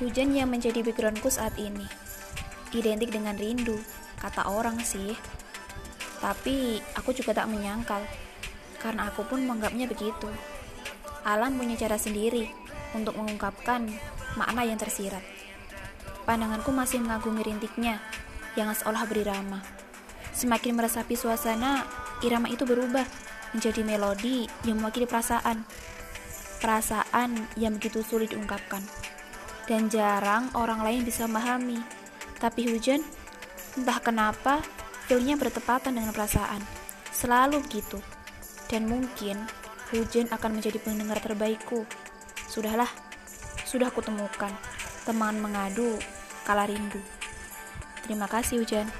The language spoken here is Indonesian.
Hujan yang menjadi backgroundku saat ini. Identik dengan rindu, kata orang sih. Tapi aku juga tak menyangkal, karena aku pun menganggapnya begitu. Alam punya cara sendiri untuk mengungkapkan makna yang tersirat. Pandanganku masih mengagumi rintiknya yang seolah berirama. Semakin meresapi suasana, irama itu berubah menjadi melodi yang mewakili perasaan. Perasaan yang begitu sulit diungkapkan dan jarang orang lain bisa memahami. Tapi hujan, entah kenapa, feelnya bertepatan dengan perasaan. Selalu begitu. Dan mungkin hujan akan menjadi pendengar terbaikku. Sudahlah, sudah kutemukan teman mengadu kala rindu. Terima kasih hujan.